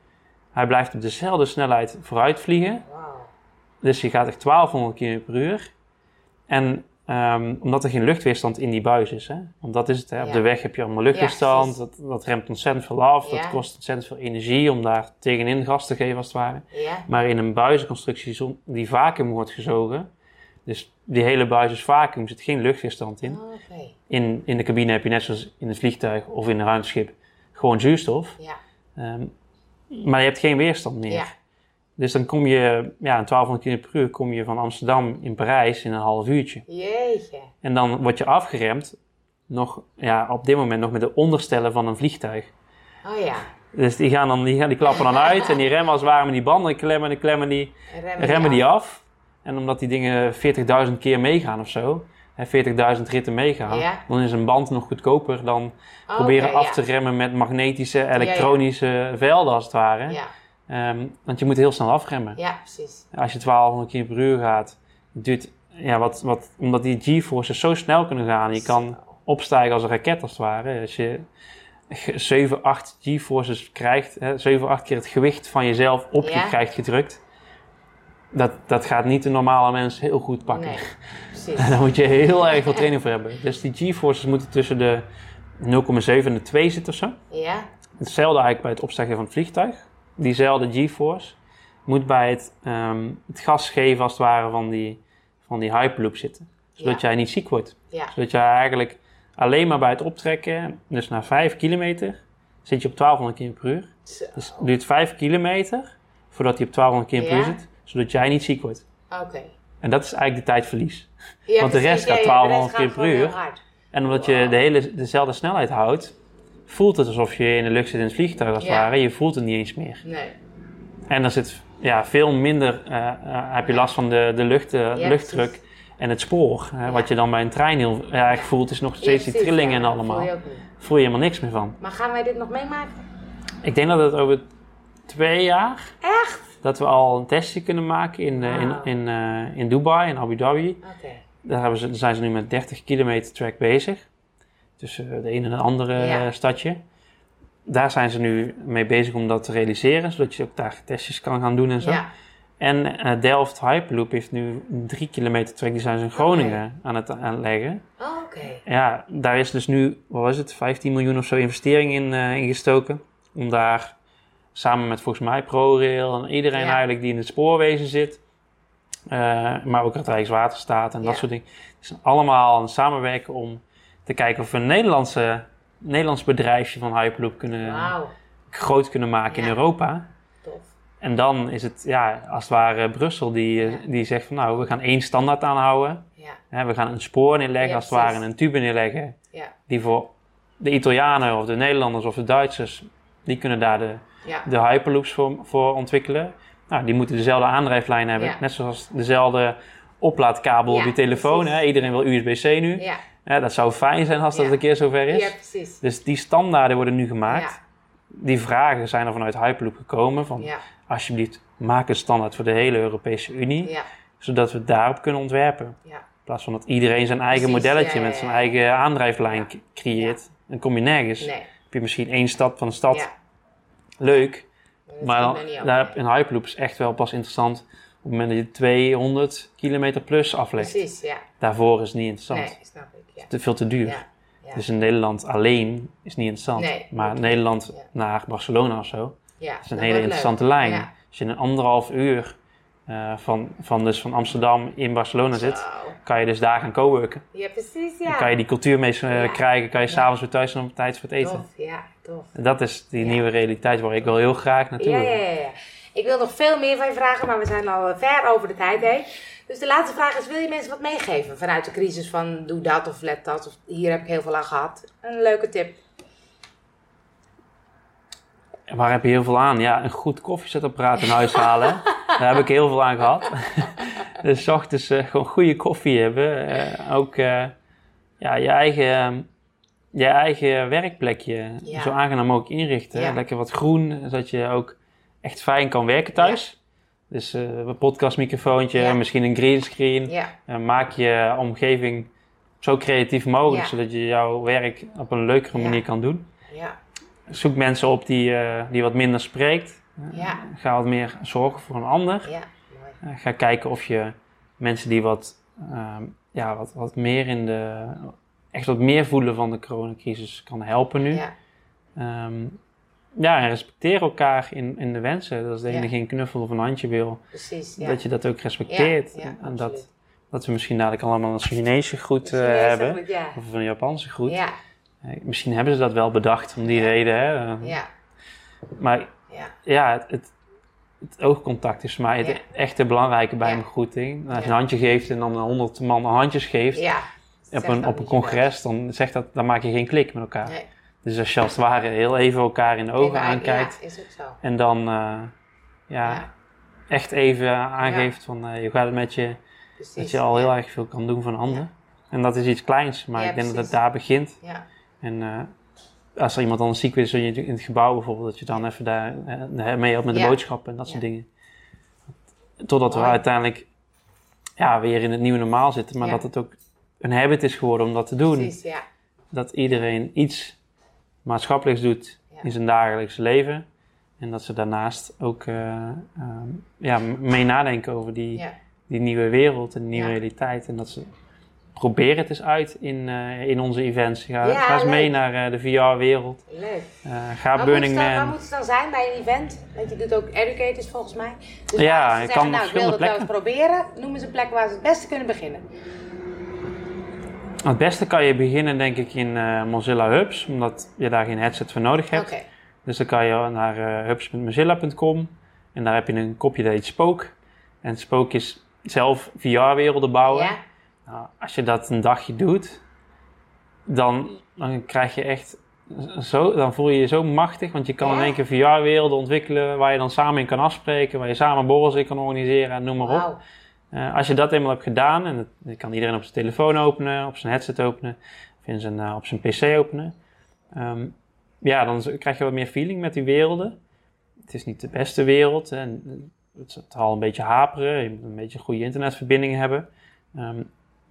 Hij blijft op dezelfde snelheid vooruit vliegen. wow. Dus je gaat echt 1200 km per uur. En ehm, omdat er geen luchtweerstand in die buis is. Hè? Want dat is het. Hè? Op Ja. de weg heb je allemaal luchtweerstand. dat, dat remt ontzettend veel af. Ja. Dat kost ontzettend veel energie om daar tegenin gas te geven als het ware. Maar in een buizenconstructie die vacuüm wordt gezogen. Dus die hele buis is vacuüm. Er zit geen luchtweerstand in. oké. in. In de cabine heb je net zoals in een vliegtuig of in een ruimteschip gewoon zuurstof. Ja, Ehm, maar je hebt geen weerstand meer. ja, Dus dan kom je, ja, een 1200 km per uur kom je van Amsterdam in Parijs in een half uurtje. jeetje. En dan word je afgeremd, nog, ja, op dit moment nog met de onderstellen van een vliegtuig. Oh ja, Dus die gaan dan, die, gaan, die klappen dan uit en die remmen als het ware met die banden, klemmen en klemmen die, remmen, remmen die die af. En omdat die dingen 40.000 keer meegaan of zo, hè, 40.000 ritten meegaan, Ja. dan is een band nog goedkoper dan Oh, proberen af ja. te remmen met magnetische, elektronische velden als het ware. Ja, Ehm, want je moet heel snel afremmen. ja, precies. Als je 1200 km per uur gaat, duurt, ja, wat, wat, omdat die G-forces zo snel kunnen gaan, je kan opstijgen als een raket als het ware. Als je ge- 7, 8 G-forces krijgt, hè, 7, 8 keer het gewicht van jezelf op je krijgt gedrukt, dat, dat gaat niet de normale mens heel goed pakken. Nee, precies. Daar moet je heel erg veel training voor hebben. Dus die G-forces moeten tussen de 0,7 en de 2 zitten of zo. Ja, Hetzelfde eigenlijk bij het opstijgen van het vliegtuig. Diezelfde G-force moet bij het, ehm, het gas geven als het ware van die, van die hyperloop zitten. Zodat Ja. jij niet ziek wordt. ja, Zodat jij eigenlijk alleen maar bij het optrekken, dus na 5 kilometer, zit je op 1200 km per uur. Zo. Dus het duurt 5 kilometer voordat hij op 1200 km per uur zit. Zodat jij niet ziek wordt. Oké. En dat is eigenlijk de tijdverlies. Ja, Want de rest gaat ja, ja, 1200 de rest keer per uur. En omdat je de hele, dezelfde snelheid houdt, voelt het alsof je in de lucht zit in het vliegtuig als het Ja. ware. Je voelt het niet eens meer. Nee. En dan zit ja, veel minder, eh, eh, heb je last van de, de lucht, Ja, luchtdruk en het spoor. Ja. Wat je dan bij een trein heel erg voelt, is nog steeds die trillingen en allemaal. Voel je ook niet. Voel je helemaal niks meer van. Maar gaan wij dit nog meemaken? Ik denk dat het over twee jaar, Echt? Dat we al een testje kunnen maken in, eh, in, Wauw. in, eh, in Dubai, in Abu Dhabi. Daar hebben ze, daar zijn ze nu met 30 kilometer track bezig. Tussen de ene en de andere Ja. eh, stadje. Daar zijn ze nu mee bezig om dat te realiseren. Zodat je ook daar testjes kan gaan doen en zo. Ja. En Delft Hyperloop heeft nu een drie kilometer track. Die zijn ze in Groningen aan het aanleggen. Oh, oké. Ja, daar is dus nu, wat was het, 15 miljoen of zo investering in, in gestoken. Om daar samen met volgens mij ProRail en iedereen Ja. eigenlijk die in het spoorwezen zit. eh, maar ook het Rijkswaterstaat en dat soort dingen. Die zijn allemaal aan het samenwerken om te kijken of we een Nederlandse, Nederlands bedrijfje van Hyperloop kunnen, groot kunnen maken Ja. in Europa. tof. En dan is het, ja, als het ware Brussel die, eh, die zegt van nou, we gaan één standaard aanhouden. Hè, we gaan een spoor neerleggen, als het ware een tube neerleggen. ja, Die voor de Italianen of de Nederlanders of de Duitsers, die kunnen daar de, ja. de Hyperloops voor, voor ontwikkelen. Nou, die moeten dezelfde aandrijflijn hebben. Ja. Net zoals dezelfde oplaadkabel op je telefoon. Hè? Iedereen wil USB-C nu. Ja, dat zou fijn zijn als dat een keer zover is. ja, precies. Dus die standaarden worden nu gemaakt. Die vragen zijn er vanuit Hyperloop gekomen. Van, alsjeblieft, maak een standaard voor de hele Europese Unie. Zodat we daarop kunnen ontwerpen. ja. In plaats van dat iedereen zijn eigen Precies, modelletje met zijn eigen aandrijflijn creëert. Dan kom je nergens. Nee, Heb je misschien één stap van de stad. Leuk. Maar dan, daar, een Hyperloop is echt wel pas interessant op het moment dat je 200 kilometer plus aflegt. Precies, ja. Daarvoor is het niet interessant. Nee, snap ik, ja. Te veel te duur. Ja, ja. Dus in Nederland alleen is niet interessant. Nee, maar. Nederland naar Barcelona of zo, ja. dat is een hele interessante lijn. Als je in een anderhalf uur eh, van, van, dus van Amsterdam in Barcelona zit, kan je dus daar gaan coworken. Ja, precies, ja. Dan kan je die cultuur mee eh, Ja. krijgen, kan je s'avonds weer thuis zijn op tijd voor het eten. Tof, ja, tof. En dat is die nieuwe realiteit waar ik wel heel graag naartoe ja, ja, ja. Ik wil nog veel meer van je vragen, maar we zijn al eh, ver over de tijd heen. Dus de laatste vraag is, wil je mensen wat meegeven vanuit de crisis van doe dat of let dat? Of hier heb ik heel veel aan gehad. Een leuke tip. En Waar heb je heel veel aan? Ja, een goed koffiezetapparaat in huis halen. Daar heb ik heel veel aan gehad. dus 's ochtends eh, gewoon goede koffie hebben. Eh, ook eh, ja, je, eigen, je eigen werkplekje Ja. zo aangenaam mogelijk inrichten. Ja. Lekker wat groen, zodat je ook echt fijn kan werken thuis. Dus een podcastmicrofoontje, misschien een greenscreen. Eh, maak je omgeving zo creatief mogelijk, zodat je jouw werk op een leukere manier kan doen. ja, Zoek mensen op die, eh, die wat minder spreekt. Eh, Ja. Ga wat meer zorgen voor een ander. ja. Mooi. Eh, ga kijken of je mensen die wat, ehm, ja, wat, wat meer in de, echt wat meer voelen van de coronacrisis kan helpen nu. Ja, Ehm, ja, en respecteer elkaar in, in de wensen. Dat als de Ja. ene geen knuffel of een handje wil, precies. Ja. dat je dat ook respecteert. Ja, en dat, dat we misschien dadelijk allemaal een Chinese groet hebben. Of een Japanse groet. Eh, Misschien hebben ze dat wel bedacht om die Ja. reden. Hè? Eh, ja, Maar ja. ja, het, het, het oogcontact is voor mij het echte belangrijke bij een groeting. Als je een handje geeft en dan honderd man handjes geeft ja. op een, op een je congres, dan, zegt dat, dan maak je geen klik met elkaar. Nee. Dus als je als het ware heel even elkaar in de ogen Even aankijkt is ook zo. en dan eh, ja, echt even aangeeft van eh, hoe gaat het met je, precies. dat je al heel erg veel kan doen voor een ander. En dat is iets kleins, maar ik denk dat het daar begint. Ja, En eh, als er iemand dan ziek is in je- in het gebouw bijvoorbeeld, dat je dan even daar eh, mee helpt met de Ja. boodschappen en dat soort Ja. dingen. Totdat we uiteindelijk ja, weer in het nieuwe normaal zitten, maar Ja. dat het ook een habit is geworden om dat te doen. precies. Ja, Dat iedereen iets maatschappelijks doet in zijn dagelijks leven. En dat ze daarnaast ook ja, mee nadenken over die, die nieuwe wereld en die nieuwe realiteit. En dat ze proberen het eens uit in, eh, in onze events. Ga, Ja, ga eens mee naar eh, de VR-wereld. Leuk. ga Waar Burning moet, het dan, waar Man. moet het dan zijn bij een event? Want je doet ook educators volgens mij. Dus Ja, je kan nou, ik wil dat wel eens proberen. Noem eens een plek waar ze het beste kunnen beginnen. Het beste kan je beginnen denk ik in Mozilla Hubs, omdat je daar geen headset voor nodig Oké. hebt. Dus dan kan je naar hubs.mozilla.com en daar heb je een kopje dat heet Spook. En Spook is zelf VR-werelden bouwen. Ja, Nou, als je dat een dagje doet, dan, dan krijg je echt zo, dan voel je je zo machtig, want je kan Ja. in één keer VR-werelden ontwikkelen waar je dan samen in kan afspreken, waar je samen borrels in kan organiseren en noem maar op. Eh, als je dat eenmaal hebt gedaan, en dat, kan iedereen op zijn telefoon openen, op zijn headset openen, of in zijn, eh, op zijn pc openen, ehm, ja, dan krijg je wat meer feeling met die werelden. Het is niet de beste wereld, hè. het zal al een beetje haperen, je moet een beetje goede internetverbinding hebben. Ehm,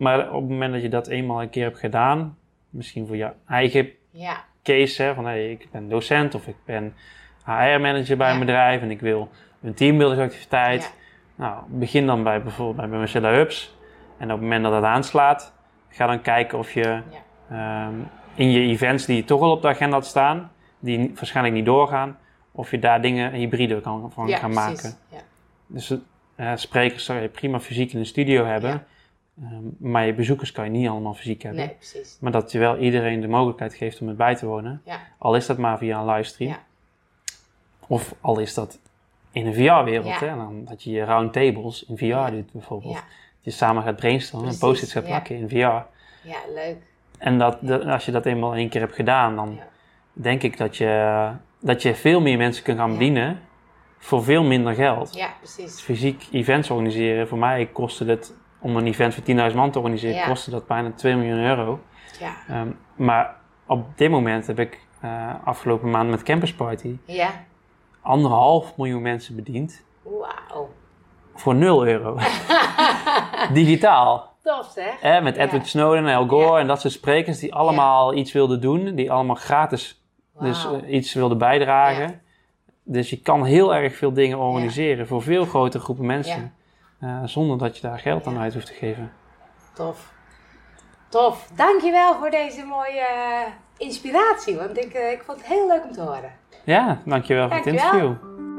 maar op het moment dat je dat eenmaal een keer hebt gedaan, misschien voor je eigen Ja, case, hè, van hey, ik ben docent of ik ben HR-manager bij Ja. een bedrijf en ik wil een teambuildingsactiviteit. Nou, begin dan bij bijvoorbeeld bij Marcella Hubs. En op het moment dat het aanslaat, ga dan kijken of je ehm, in je events die je toch al op de agenda had staan, die waarschijnlijk niet doorgaan, of je daar dingen hybride kan, van gaan precies. maken. Ja. Dus eh sprekers zou je prima fysiek in een studio hebben, Ehm, maar je bezoekers kan je niet allemaal fysiek hebben. Nee, precies. Maar dat je wel iedereen de mogelijkheid geeft om het bij te wonen. Ja. Al is dat maar via een livestream. Ja. Of al is dat in een VR-wereld. Ja. Dan dat je je round tables in VR doet bijvoorbeeld. Dat je samen gaat brainstormen en post-its gaat plakken in VR. Ja, leuk. En dat, dat- als je dat eenmaal één keer hebt gedaan, dan denk ik dat je, dat je veel meer mensen kunt gaan bedienen voor veel minder geld. Ja, Dus precies. fysiek events organiseren, voor mij kostte het, om een event voor 10.000 man te organiseren, Ja. kostte dat bijna 2 miljoen euro. Ja. Ehm, maar op dit moment heb ik eh, afgelopen maand met Campus Party Ja. anderhalf miljoen mensen bediend Wauw. voor 0 euro. Digitaal. Tof zeg. Hè, met Ja. Edward Snowden en Al Gore en dat soort sprekers die allemaal iets wilden doen, die allemaal gratis dus eh, iets wilden bijdragen. Dus je kan heel erg veel dingen organiseren voor veel grotere groepen mensen. Eh, zonder dat je daar geld aan uit hoeft te geven. Tof. Tof. Dankjewel voor deze mooie eh, inspiratie. Want ik, eh, ik vond het heel leuk om te horen. Ja, dankjewel voor het Dankjewel. interview.